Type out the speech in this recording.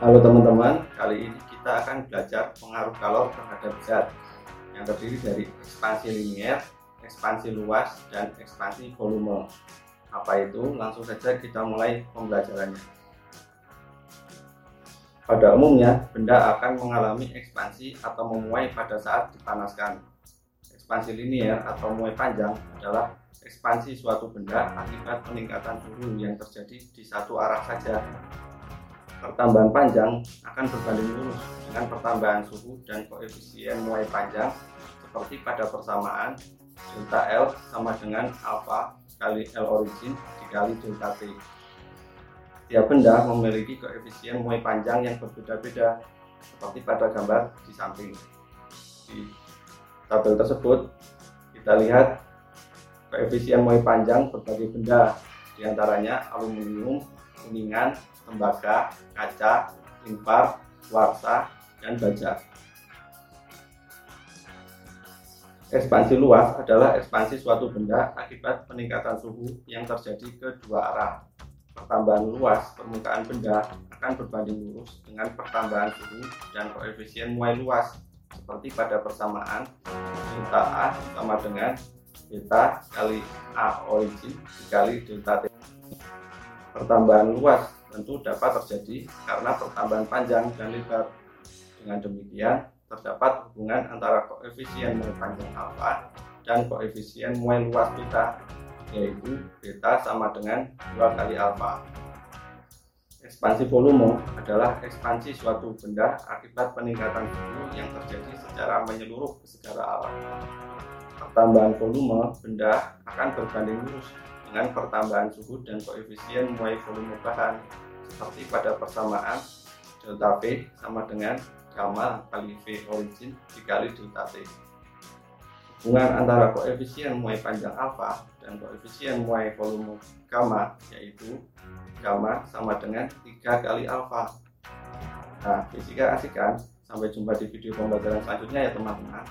Halo teman-teman, kali ini kita akan belajar pengaruh kalor terhadap zat yang terdiri dari ekspansi linier, ekspansi luas, dan ekspansi volume. Apa itu? Langsung saja kita mulai pembelajarannya. Pada umumnya, benda akan mengalami ekspansi atau memuai pada saat dipanaskan. Ekspansi linier atau muai panjang adalah ekspansi suatu benda akibat peningkatan suhu yang terjadi di satu arah saja pertambahan panjang akan berbanding lurus dengan pertambahan suhu dan koefisien muai panjang seperti pada persamaan delta L sama dengan alpha kali L origin dikali delta T. Setiap benda memiliki koefisien muai panjang yang berbeda-beda seperti pada gambar di samping. Di tabel tersebut kita lihat koefisien muai panjang berbagai benda di antaranya aluminium, kuningan, tembaga, kaca, impar, warsa, dan baja. Ekspansi luas adalah ekspansi suatu benda akibat peningkatan suhu yang terjadi ke dua arah. Pertambahan luas permukaan benda akan berbanding lurus dengan pertambahan suhu dan koefisien muai luas seperti pada persamaan delta A sama dengan beta kali A origin dikali delta T. Pertambahan luas tentu dapat terjadi karena pertambahan panjang dan lebar. Dengan demikian, terdapat hubungan antara koefisien muai panjang alfa dan koefisien muai luas beta, yaitu beta sama dengan 2 kali alfa. Ekspansi volume adalah ekspansi suatu benda akibat peningkatan suhu yang terjadi secara menyeluruh ke segala arah. Pertambahan volume benda akan berbanding lurus dengan pertambahan suhu dan koefisien muai volume bahan seperti pada persamaan delta V sama dengan gamma kali V origin dikali delta T. Hubungan antara koefisien muai panjang alfa dan koefisien muai volume gamma yaitu gamma sama dengan 3 kali alfa. Nah, fisika asik kan? Sampai jumpa di video pembelajaran selanjutnya ya teman-teman.